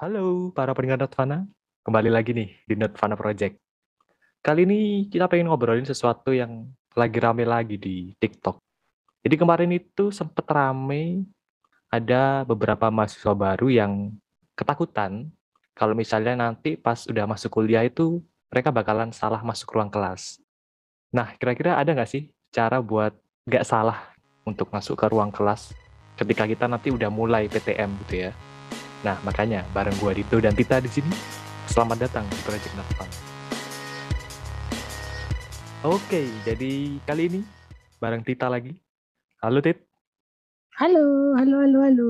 Halo para pendengar Nerdvana, kembali lagi nih di Nerdvana Project. Kali ini kita pengen ngobrolin sesuatu yang lagi rame lagi di TikTok. Jadi kemarin itu sempet rame ada beberapa mahasiswa baru yang ketakutan kalau misalnya nanti pas udah masuk kuliah itu mereka bakalan salah masuk ruang kelas. Nah, kira-kira ada nggak sih cara buat nggak salah untuk masuk ke ruang kelas ketika kita nanti udah mulai PTM gitu ya? Nah, makanya bareng gua Dito dan Tita di sini. Selamat datang di Project Nafan. Oke, jadi kali ini bareng Tita lagi. Halo Tit. Halo, halo, halo, halo.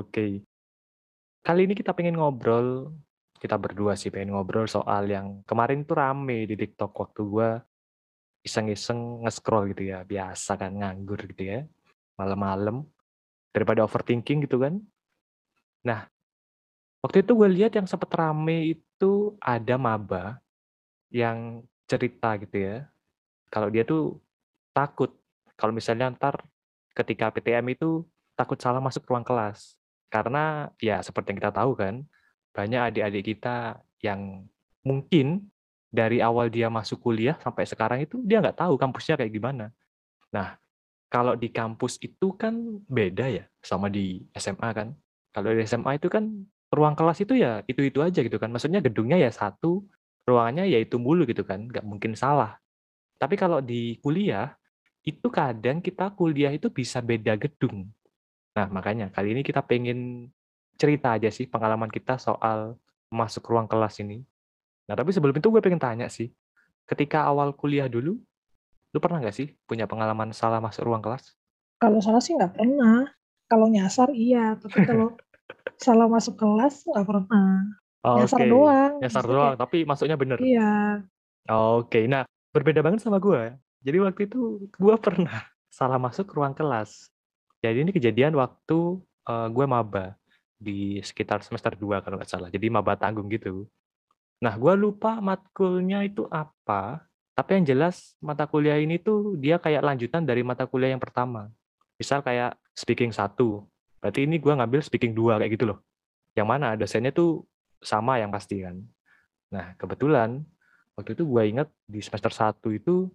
Oke. Kali ini kita pengen ngobrol, kita berdua sih pengen ngobrol soal yang kemarin tuh rame di TikTok waktu gua iseng-iseng nge-scroll gitu ya, biasa kan nganggur gitu ya, malam-malam daripada overthinking gitu kan. Nah, waktu itu gue lihat yang sempet rame itu ada maba yang cerita gitu ya, kalau dia tuh takut kalau misalnya ntar ketika PTM itu takut salah masuk ruang kelas. Karena ya seperti yang kita tahu kan, banyak adik-adik kita yang mungkin dari awal dia masuk kuliah sampai sekarang itu dia nggak tahu kampusnya kayak gimana. Nah, kalau di kampus itu kan beda ya sama di SMA kan. Kalau di SMA itu kan ruang kelas itu ya itu-itu aja gitu kan. Maksudnya gedungnya ya satu, ruangannya ya itu mulu gitu kan, nggak mungkin salah. Tapi kalau di kuliah, itu kadang kita kuliah itu bisa beda gedung. Nah, makanya kali ini kita pengen cerita aja sih pengalaman kita soal masuk ruang kelas ini. Nah, tapi sebelum itu gue pengen tanya sih, ketika awal kuliah dulu, lu pernah nggak sih punya pengalaman salah masuk ruang kelas? Kalau salah sih nggak pernah. Kalau nyasar iya, tapi kalau salah masuk kelas nggak pernah. Nyasar Oke, doang. nyasar Maksudnya doang, tapi masuknya bener. iya. Oke, nah berbeda banget sama gue. Jadi waktu itu gue pernah salah masuk ruang kelas. Jadi ini kejadian waktu uh, gue maba di sekitar semester 2 kalau nggak salah. Jadi maba tanggung gitu. Nah, gue lupa matkulnya itu apa. Tapi yang jelas mata kuliah ini tuh dia kayak lanjutan dari mata kuliah yang pertama. Misal kayak speaking satu. Berarti ini gue ngambil speaking dua kayak gitu loh. Yang mana dosennya tuh sama yang pasti kan. Nah, kebetulan waktu itu gue inget di semester 1 itu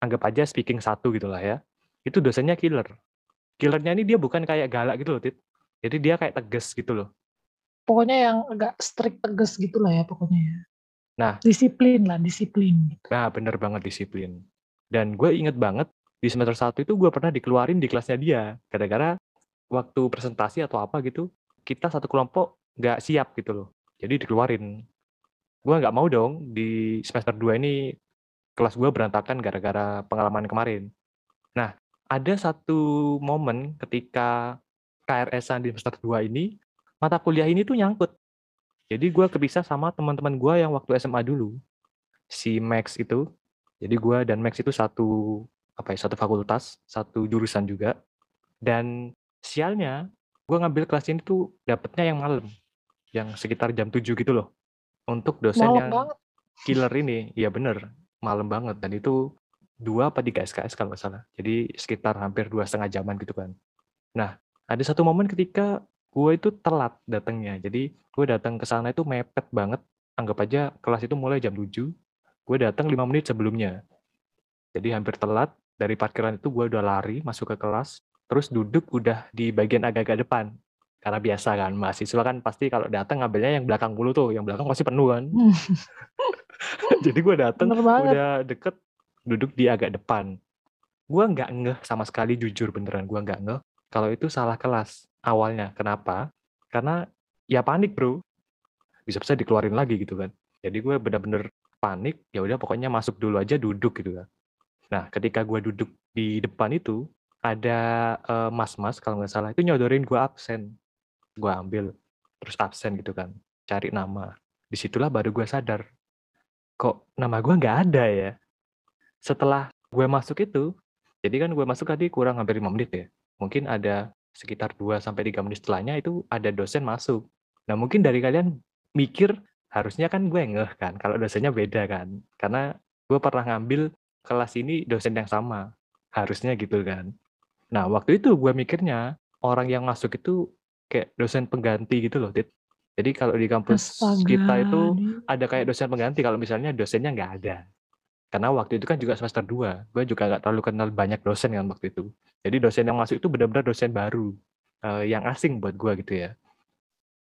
anggap aja speaking satu gitu lah ya. Itu dosennya killer. Killernya ini dia bukan kayak galak gitu loh, Tit. Jadi dia kayak tegas gitu loh. Pokoknya yang agak strict tegas gitu lah ya pokoknya ya. Nah, disiplin lah, disiplin. Gitu. Nah, bener banget disiplin. Dan gue inget banget di semester 1 itu gue pernah dikeluarin di kelasnya dia. Gara-gara waktu presentasi atau apa gitu, kita satu kelompok nggak siap gitu loh. Jadi dikeluarin. Gue nggak mau dong di semester 2 ini kelas gue berantakan gara-gara pengalaman kemarin. Nah, ada satu momen ketika KRS-an di semester 2 ini, mata kuliah ini tuh nyangkut. Jadi gue kepisah sama teman-teman gue yang waktu SMA dulu. Si Max itu. Jadi gue dan Max itu satu apa ya, satu fakultas, satu jurusan juga. Dan sialnya, gue ngambil kelas ini tuh dapetnya yang malam. Yang sekitar jam 7 gitu loh. Untuk dosen Malam yang banget. killer ini. Iya bener, malam banget. Dan itu dua apa tiga SKS kalau nggak salah. Jadi sekitar hampir dua setengah jaman gitu kan. Nah, ada satu momen ketika gue itu telat datangnya. Jadi gue datang ke sana itu mepet banget. Anggap aja kelas itu mulai jam 7. Gue datang 5 menit sebelumnya. Jadi hampir telat. Dari parkiran itu gue udah lari masuk ke kelas. Terus duduk udah di bagian agak-agak depan. Karena biasa kan, mahasiswa kan pasti kalau datang ngambilnya yang belakang dulu tuh. Yang belakang pasti penuh kan. Jadi gue datang udah deket duduk di agak depan. Gue nggak ngeh sama sekali jujur beneran gue nggak ngeh kalau itu salah kelas awalnya. Kenapa? Karena ya panik bro. Bisa-bisa dikeluarin lagi gitu kan. Jadi gue bener-bener panik. Ya udah pokoknya masuk dulu aja duduk gitu kan. Nah ketika gue duduk di depan itu ada uh, mas-mas kalau nggak salah itu nyodorin gue absen. Gue ambil terus absen gitu kan. Cari nama. Di situlah baru gue sadar. Kok nama gue nggak ada ya? Setelah gue masuk itu, jadi kan gue masuk tadi kurang hampir 5 menit ya. Mungkin ada sekitar 2 sampai 3 menit setelahnya itu ada dosen masuk. Nah, mungkin dari kalian mikir harusnya kan gue ngeh kan kalau dosennya beda kan. Karena gue pernah ngambil kelas ini dosen yang sama. Harusnya gitu kan. Nah, waktu itu gue mikirnya orang yang masuk itu kayak dosen pengganti gitu loh, Dit. Jadi kalau di kampus kita itu ada kayak dosen pengganti kalau misalnya dosennya nggak ada. Karena waktu itu kan juga semester 2, gue juga nggak terlalu kenal banyak dosen kan waktu itu. Jadi dosen yang masuk itu benar-benar dosen baru, uh, yang asing buat gue gitu ya.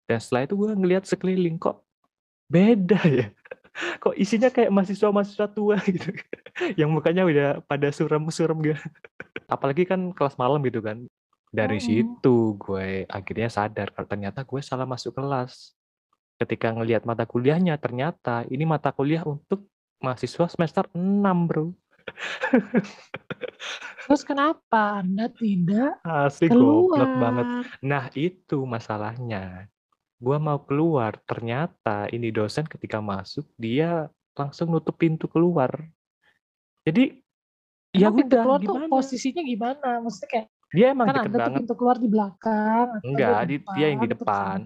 Dan setelah itu gue ngelihat sekeliling kok beda ya. Kok isinya kayak mahasiswa-mahasiswa tua gitu. yang mukanya udah pada suram-suram gitu. Apalagi kan kelas malam gitu kan. Dari hmm. situ gue akhirnya sadar kalau ternyata gue salah masuk kelas. Ketika ngelihat mata kuliahnya ternyata ini mata kuliah untuk mahasiswa semester 6, Bro. Terus kenapa Anda tidak Asli goblok banget. Nah, itu masalahnya. Gua mau keluar, ternyata ini dosen ketika masuk dia langsung nutup pintu keluar. Jadi ya udah gimana? posisinya gimana? Maksudnya kayak dia emang kan deket Anda banget. pintu keluar di belakang Enggak, di dia yang di depan.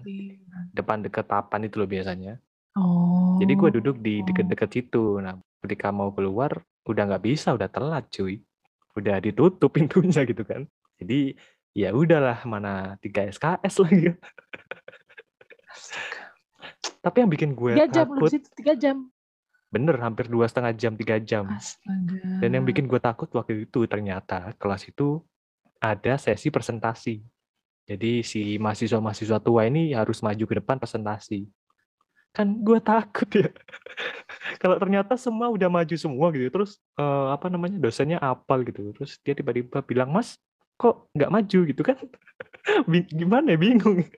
Depan deket papan itu loh biasanya. Oh. Jadi gue duduk di deket-deket situ. Nah, ketika mau keluar udah nggak bisa, udah telat cuy. Udah ditutup pintunya gitu kan. Jadi ya udahlah mana 3 SKS lagi. Tapi yang bikin gue 3 jam takut, situ 3 jam. Bener, hampir dua setengah jam, tiga jam. Astaga. Dan yang bikin gue takut waktu itu ternyata kelas itu ada sesi presentasi. Jadi si mahasiswa-mahasiswa tua ini harus maju ke depan presentasi. Kan gue takut ya. Kalau ternyata semua udah maju semua gitu, terus uh, apa namanya dosennya apal gitu, terus dia tiba-tiba bilang mas kok nggak maju gitu kan? Gimana ya bingung.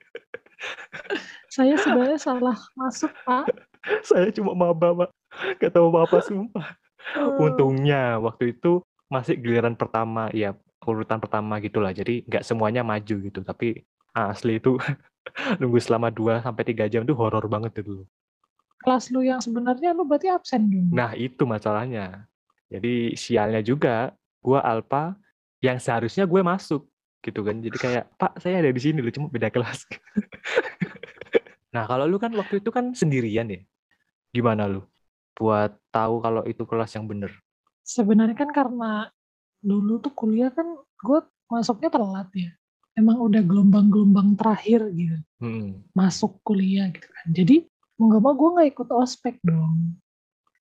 Saya sebenarnya salah masuk pak. Saya cuma maba pak, gak tahu apa-apa sumpah. Untungnya waktu itu masih giliran pertama, ya urutan pertama gitulah. Jadi nggak semuanya maju gitu, tapi asli itu nunggu selama 2 sampai 3 jam tuh horor banget itu. Kelas lu yang sebenarnya lu berarti absen dong. Nah, itu masalahnya. Jadi sialnya juga gua alpha yang seharusnya gue masuk gitu kan. Jadi kayak, "Pak, saya ada di sini loh, cuma beda kelas." nah, kalau lu kan waktu itu kan sendirian ya. Gimana lu buat tahu kalau itu kelas yang bener? Sebenarnya kan karena dulu tuh kuliah kan gue masuknya telat ya. Emang udah gelombang-gelombang terakhir gitu. Hmm. Masuk kuliah gitu kan. Jadi mau gak mau gue nggak ikut ospek dong.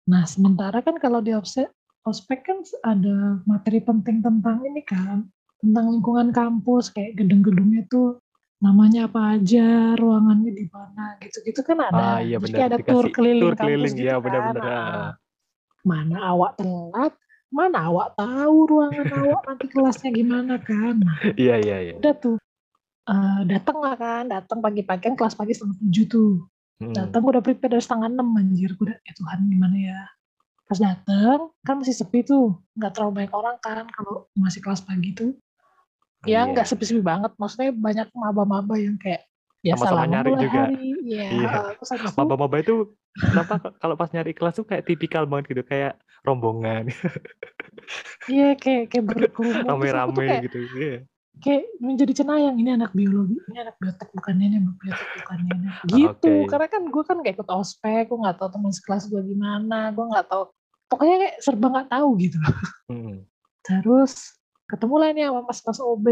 Nah sementara kan kalau di ospek, ospek kan ada materi penting tentang ini kan. Tentang lingkungan kampus kayak gedung-gedungnya tuh namanya apa aja, ruangannya di mana, gitu-gitu kan ada. Ah, iya Jadi ada tur keliling tur keliling, kampus gitu ya, kan. Bener-bener. Nah, mana awak telat, mana awak tahu ruangan awak nanti kelasnya gimana kan. Iya iya iya. udah tuh. Uh, datang lah kan datang pagi-pagi kan kelas pagi setengah tujuh tuh. Hmm. datang udah prepare dari setengah enam anjir. Udah ya Tuhan gimana ya? Pas datang kan masih sepi tuh. Nggak terlalu banyak orang kan kalau masih kelas pagi tuh ya nggak yeah. sepi-sepi banget maksudnya banyak maba-maba yang kayak ya sama-sama nyari juga. Hari. Ya, iya. Maba-maba itu kenapa kalau pas nyari kelas tuh kayak tipikal banget gitu, kayak rombongan. Iya, kayak kayak berkerumun. Rame-rame gitu. Iya. Kayak menjadi cenayang ini anak biologi, ini anak biotek bukan ini, anak biotek bukan ini. Gitu. Okay. Karena kan gue kan gak ikut ospek, gue nggak tahu teman sekelas gue gimana, gue nggak tahu. Pokoknya kayak serba nggak tahu gitu. Hmm. Terus ketemu lah ini sama pas-pas OB.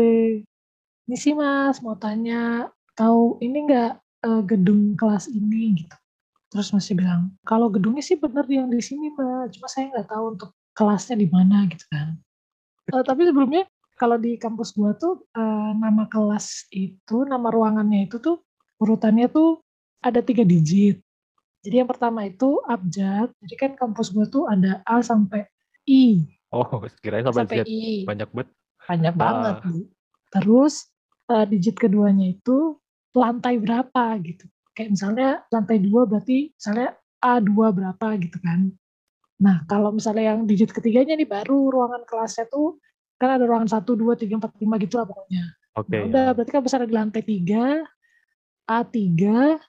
Ini sih mas, mau tanya tahu ini enggak uh, gedung kelas ini gitu. Terus masih bilang, kalau gedungnya sih benar yang di sini mbak, cuma saya nggak tahu untuk kelasnya di mana gitu kan. Uh, tapi sebelumnya kalau di kampus gua tuh uh, nama kelas itu, nama ruangannya itu tuh urutannya tuh ada tiga digit. Jadi yang pertama itu abjad. Jadi kan kampus gua tuh ada A sampai I. Oh, kirain sampai, sampai Z. I. Banyak banget. Banyak ah. banget, Bu. Terus uh, digit keduanya itu lantai berapa gitu. Kayak misalnya lantai dua berarti misalnya A2 berapa gitu kan. Nah, kalau misalnya yang digit ketiganya nih baru ruangan kelasnya tuh kan ada ruangan 1, 2, 3, 4, 5 gitu lah pokoknya. Oke. Okay, nah, udah berarti kan besar di lantai 3, A3,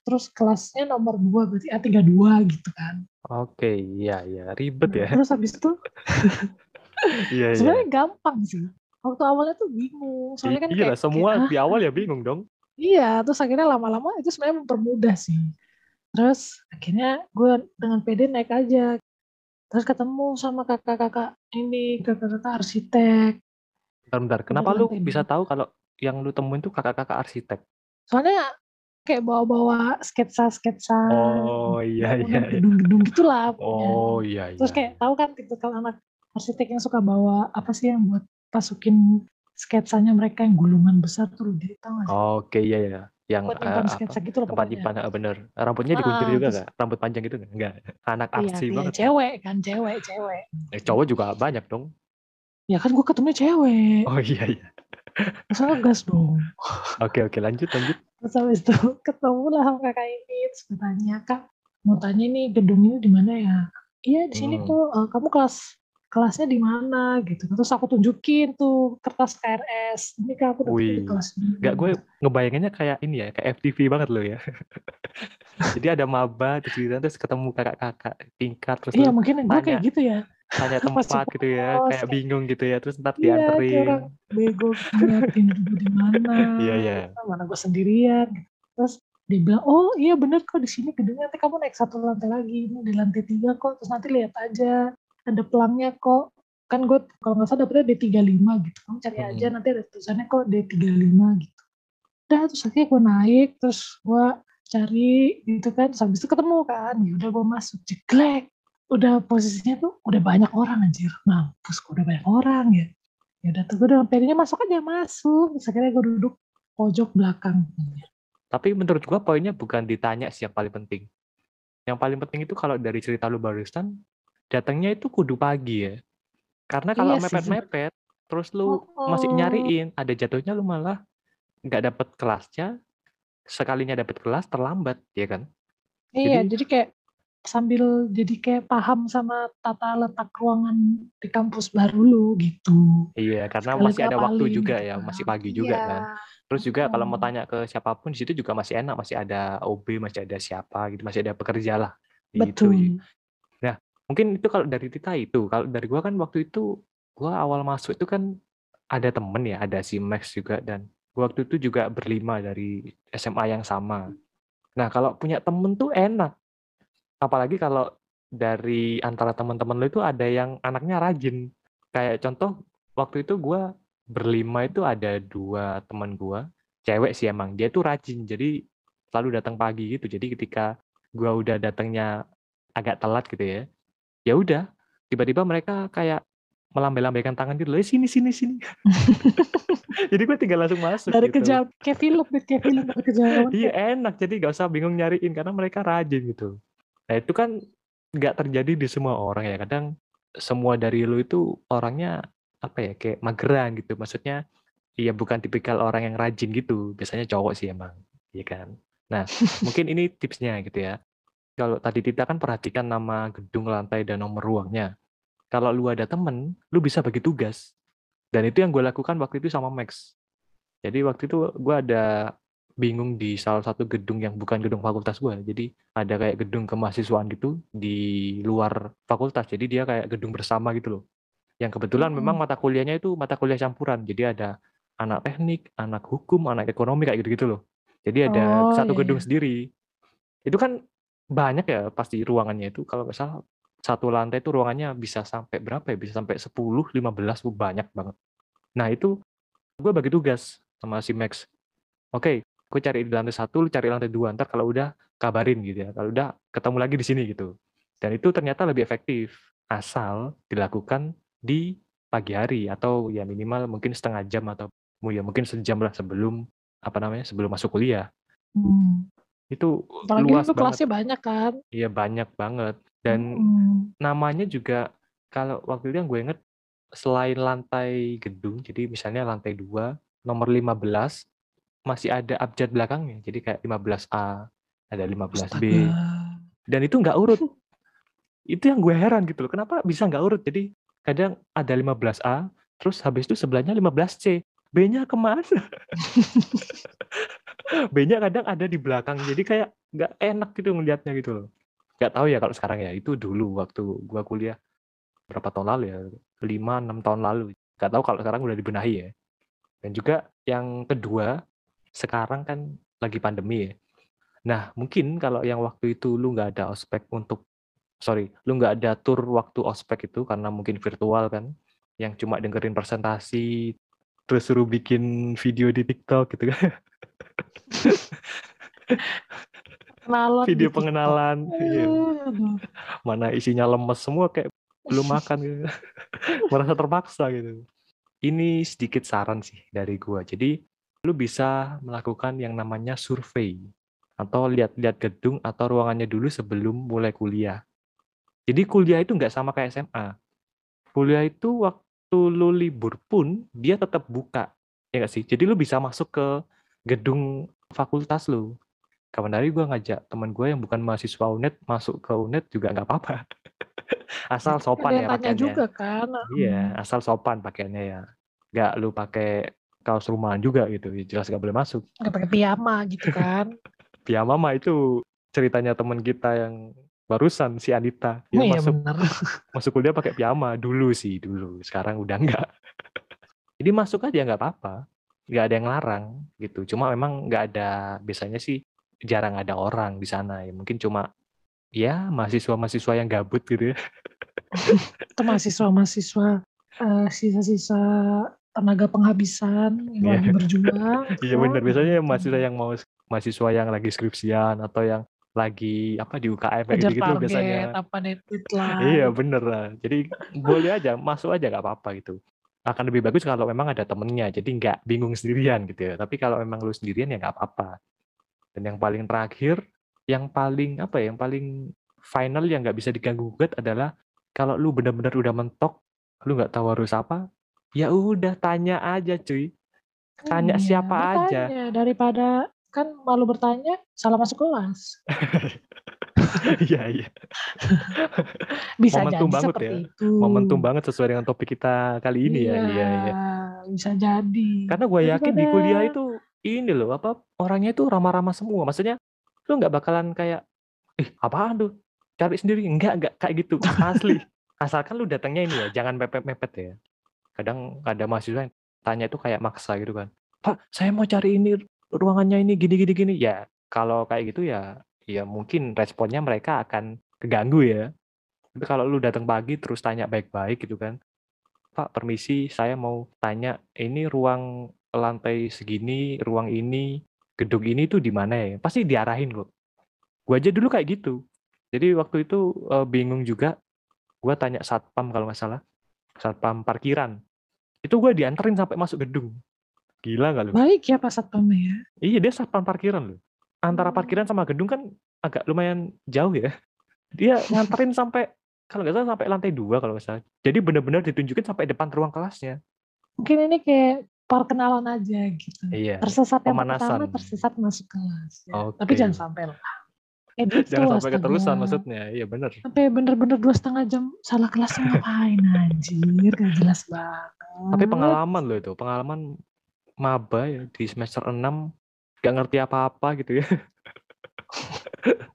terus kelasnya nomor 2 berarti A32 gitu kan. Oke, okay, iya iya, ribet ya. Terus habis itu iya, iya. Sebenarnya gampang sih. Waktu awalnya tuh bingung. Soalnya kan iya, kayak, semua kayak, di awal ya bingung dong. Iya, terus akhirnya lama-lama itu sebenarnya mempermudah sih. Terus akhirnya gue dengan PD naik aja. Terus ketemu sama kakak-kakak ini, kakak-kakak arsitek. Bentar, bentar. Kenapa lu bisa tahu kalau yang lu temuin tuh kakak-kakak arsitek? Soalnya kayak bawa-bawa sketsa-sketsa Oh iya iya. iya. gedung-gedung gitulah Oh iya iya. terus kayak tahu kan kalau anak arsitek yang suka bawa apa sih yang buat masukin sketsanya mereka yang gulungan besar tuh jadi tahu sih? Oke iya iya. Yang Buat nyimpan apa? gitu loh Tempat nyimpan eh, bener. Rambutnya Ah, dikunci juga terus- nggak? Rambut panjang gitu nggak? Enggak. Anak Iya, artsy iya, banget. cewek kan, cewek, cewek. Eh, cowok juga banyak dong. Ya kan gue ketemunya cewek. Oh iya iya. Masa gas dong. Oke oke lanjut lanjut. Terus habis itu ketemu lah sama kakak ini, terus gue tanya, Kak, mau tanya nih gedung ini di mana ya? Iya di sini Hmm. kok, eh, kamu kelas kelasnya di mana gitu. Terus aku tunjukin tuh kertas KRS. Ini kak aku dapetnya di kelas ini. Enggak gue ngebayanginnya kayak ini ya, kayak FTV banget loh ya. Jadi ada maba terus gitu, terus ketemu kakak-kakak tingkat terus Iya mungkin gue kayak gitu ya. tanya tempat gitu ya, kayak bingung gitu ya, terus ntar Iya kayak dianterin. orang bego ngeliatin duduk di mana. Iya iya. Mana gue sendirian. gitu. Terus dia bilang, oh iya bener kok di sini gedungnya nanti kamu naik satu lantai lagi ini di lantai tiga kok terus nanti lihat aja ada pelangnya kok. Kan gue kalau nggak salah dapetnya D35 gitu. Kamu cari aja Hmm. nanti ada tulisannya kok D35 gitu. Udah terus akhirnya gue naik terus gue cari gitu kan. Terus habis itu ketemu kan. Ya udah gue masuk jeglek. Udah posisinya tuh udah banyak orang anjir. Mampus kok udah banyak orang ya. Ya udah tuh gue udah pedenya masuk aja masuk. Terus akhirnya gue duduk pojok belakang. Tapi menurut gua poinnya bukan ditanya sih yang paling penting. Yang paling penting itu kalau dari cerita lu barusan, datangnya itu kudu pagi ya. Karena kalau Iya mepet-mepet, terus lu masih Oh. nyariin, ada jatuhnya lu malah nggak dapet kelasnya, sekalinya dapet kelas terlambat, ya kan? Iya, Jadi- jadi kayak sambil jadi kayak paham sama tata letak ruangan di kampus baru lu gitu. Iya, karena Sekali masih ada waktu ngapalin juga gitu ya, kan. masih pagi juga Iya. kan. Terus juga kalau mau tanya ke siapa pun di situ juga masih enak, masih ada OB, masih ada siapa gitu, masih ada pekerja lah. Gitu. Mungkin itu kalau dari Tita itu, kalau dari gua kan waktu itu gua awal masuk itu kan ada temen ya, ada si Max juga dan gua waktu itu juga berlima dari SMA yang sama. Nah, kalau punya temen tuh enak. Apalagi kalau dari antara teman-teman lu itu ada yang anaknya rajin. Kayak contoh waktu itu gua berlima itu ada dua teman gua, cewek sih emang. Dia tuh rajin, jadi selalu datang pagi gitu. Jadi ketika gua udah datangnya agak telat gitu ya, ya udah tiba-tiba mereka kayak melambai-lambaikan tangan gitu, "Eh sini sini sini." Jadi gue tinggal langsung masuk Dari gitu. kejauhan kayak film kayak film dari kejauhan. Iya enak, jadi nggak usah bingung nyariin karena mereka rajin gitu. Nah itu kan nggak terjadi di semua orang ya. Kadang semua dari lu itu orangnya apa ya kayak mageran gitu. Maksudnya iya bukan tipikal orang yang rajin gitu. Biasanya cowok sih emang, iya kan. Nah mungkin ini tipsnya gitu ya. Kalau tadi Tita kan perhatikan nama gedung lantai dan nomor ruangnya. Kalau lu ada temen, lu bisa bagi tugas. Dan itu yang gue lakukan waktu itu sama Max. Jadi waktu itu gue ada bingung di salah satu gedung yang bukan gedung fakultas gue. Jadi ada kayak gedung kemahasiswaan gitu di luar fakultas. Jadi dia kayak gedung bersama gitu loh. Yang kebetulan memang Hmm. mata kuliahnya itu mata kuliah campuran. Jadi ada anak teknik, anak hukum, anak ekonomi kayak gitu-gitu loh. Jadi ada Oh, satu iya, gedung iya. sendiri. Itu kan banyak ya pasti ruangannya itu. Kalau nggak salah satu lantai itu ruangannya bisa sampai berapa ya? Bisa sampai 10, 15, uh, banyak banget. Nah itu gue bagi tugas sama si Max. Oke, gue cari di lantai satu, lu cari lantai dua. Ntar kalau udah kabarin gitu ya. Kalau udah ketemu lagi di sini gitu. Dan itu ternyata lebih efektif asal dilakukan di pagi hari atau ya minimal mungkin setengah jam atau ya mungkin sejam lah sebelum apa namanya sebelum masuk kuliah. Hmm. Itu Apalagi luas itu banget. kelasnya banyak kan. Iya banyak banget. Dan Hmm. namanya juga kalau waktu itu yang gue inget selain lantai gedung, jadi misalnya lantai 2, nomor 15 masih ada abjad belakangnya. Jadi kayak 15A, ada 15B. Astaga. Dan itu nggak urut. Itu yang gue heran gitu loh. Kenapa bisa nggak urut? Jadi kadang ada 15A, terus habis itu sebelahnya 15C. B-nya ke mana? B-nya kadang ada di belakang. Jadi kayak nggak enak gitu ngelihatnya gitu loh. Nggak tahu ya kalau sekarang ya. Itu dulu waktu gua kuliah berapa tahun lalu ya? 5 6 tahun lalu. Nggak tahu kalau sekarang udah dibenahi ya. Dan juga yang kedua, sekarang kan lagi pandemi ya. Nah, mungkin kalau yang waktu itu lu nggak ada ospek untuk sorry, lu nggak ada tur waktu ospek itu karena mungkin virtual kan, yang cuma dengerin presentasi, terus suruh bikin video di TikTok gitu kan. Kenalan Video TikTok. pengenalan, iya. Mana isinya lemes semua kayak belum makan gitu. Merasa terpaksa gitu. Ini sedikit saran sih dari gua. Jadi lu bisa melakukan yang namanya survei atau lihat-lihat gedung atau ruangannya dulu sebelum mulai kuliah. Jadi kuliah itu nggak sama kayak SMA. Kuliah itu waktu lu libur pun dia tetap buka, ya nggak sih? Jadi lu bisa masuk ke gedung fakultas lu. Kapan hari gue ngajak teman gue yang bukan mahasiswa UNED masuk ke UNED juga nggak apa-apa. asal sopan Ada ya pakaiannya. juga kan. Iya, asal sopan pakaiannya ya. Nggak lu pakai kaos rumahan juga gitu. Jelas nggak boleh masuk. Nggak pakai piyama gitu kan. Piyama mah itu ceritanya teman kita yang barusan si Anita. Dia Oh iya masuk bener. masuk kuliah pakai piyama dulu sih dulu. Sekarang udah enggak. Jadi masuk aja nggak apa-apa. Nggak ada yang larang gitu. Cuma memang nggak ada biasanya sih jarang ada orang di sana ya. Mungkin cuma ya mahasiswa-mahasiswa yang gabut gitu ya. Itu mahasiswa-mahasiswa eh, sisa-sisa tenaga penghabisan yang Iya. lagi berjuang. Iya benar biasanya yang mahasiswa yang mau mahasiswa yang lagi skripsian atau yang lagi apa di UKM kayak gitu, target, biasanya. apa. Iya bener lah. Jadi boleh aja masuk aja nggak apa-apa gitu. Akan lebih bagus kalau memang ada temennya. Jadi nggak bingung sendirian gitu ya. Tapi kalau memang lu sendirian ya nggak apa-apa. Dan yang paling terakhir, yang paling apa ya, yang paling final yang nggak bisa diganggu gugat adalah kalau lu benar-benar udah mentok, lu nggak tahu harus apa, ya udah tanya aja cuy. Tanya Iya, siapa aja. bertanya. Daripada kan malu bertanya, salah masuk kelas. Iya iya. Bisa Momentum jadi banget seperti ya. itu. Momentum banget sesuai dengan topik kita kali ini ya. Iya iya. Bisa jadi. Karena gue yakin di kuliah itu ini loh apa orangnya itu ramah-ramah semua. Maksudnya lu nggak bakalan kayak ih apaan tuh cari sendiri enggak enggak kayak gitu asli. Asalkan lu datangnya ini ya jangan mepet-mepet ya. Kadang ada mahasiswa yang tanya itu kayak maksa gitu kan. Pak saya mau cari ini ruangannya ini gini gini gini ya. Kalau kayak gitu ya ya mungkin responnya mereka akan keganggu ya. Tapi kalau lu datang pagi terus tanya baik-baik gitu kan. Pak, permisi, saya mau tanya, ini ruang lantai segini, ruang ini, gedung ini tuh di mana ya? Pasti diarahin kok. Gua aja dulu kayak gitu. Jadi waktu itu eh, bingung juga. Gua tanya satpam kalau nggak salah, satpam parkiran. Itu gua dianterin sampai masuk gedung. Gila nggak lu? Baik ya Pak Satpam ya. Iya dia satpam parkiran loh. Antara Hmm. parkiran sama gedung kan agak lumayan jauh ya. Dia nganterin sampai kalau nggak salah sampai lantai dua kalau nggak salah. Jadi benar-benar ditunjukin sampai depan ruang kelasnya. Mungkin ini kayak perkenalan aja gitu. Iya. Tersesat yang Pemanasan. pertama tersesat masuk kelas. ya. Oke. Tapi jangan sampai lah. Edit Jangan sampai keterusan astaga. maksudnya. Iya bener. Sampai bener-bener dua setengah jam salah kelas ngapain anjir. Gak jelas banget. Tapi pengalaman loh itu, pengalaman maba ya di semester 6 gak ngerti apa-apa gitu ya.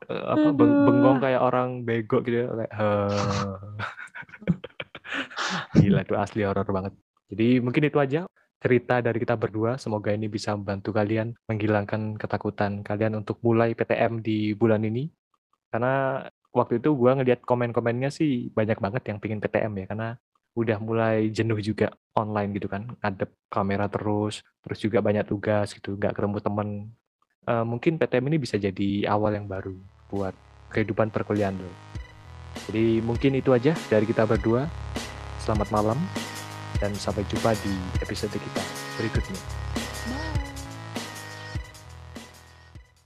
Eh, apa beng- bengong kayak orang bego gitu ya kayak. Gila tuh asli horor banget. Jadi mungkin itu aja cerita dari kita berdua. Semoga ini bisa membantu kalian menghilangkan ketakutan kalian untuk mulai PTM di bulan ini. Karena waktu itu gua ngeliat komen-komennya sih banyak banget yang pingin PTM ya karena udah mulai jenuh juga online gitu kan ngadep kamera terus terus juga banyak tugas gitu nggak ketemu temen. Eh, mungkin PTM ini bisa jadi awal yang baru buat kehidupan perkuliahan lo jadi mungkin itu aja dari kita berdua. Selamat malam dan sampai jumpa di episode kita berikutnya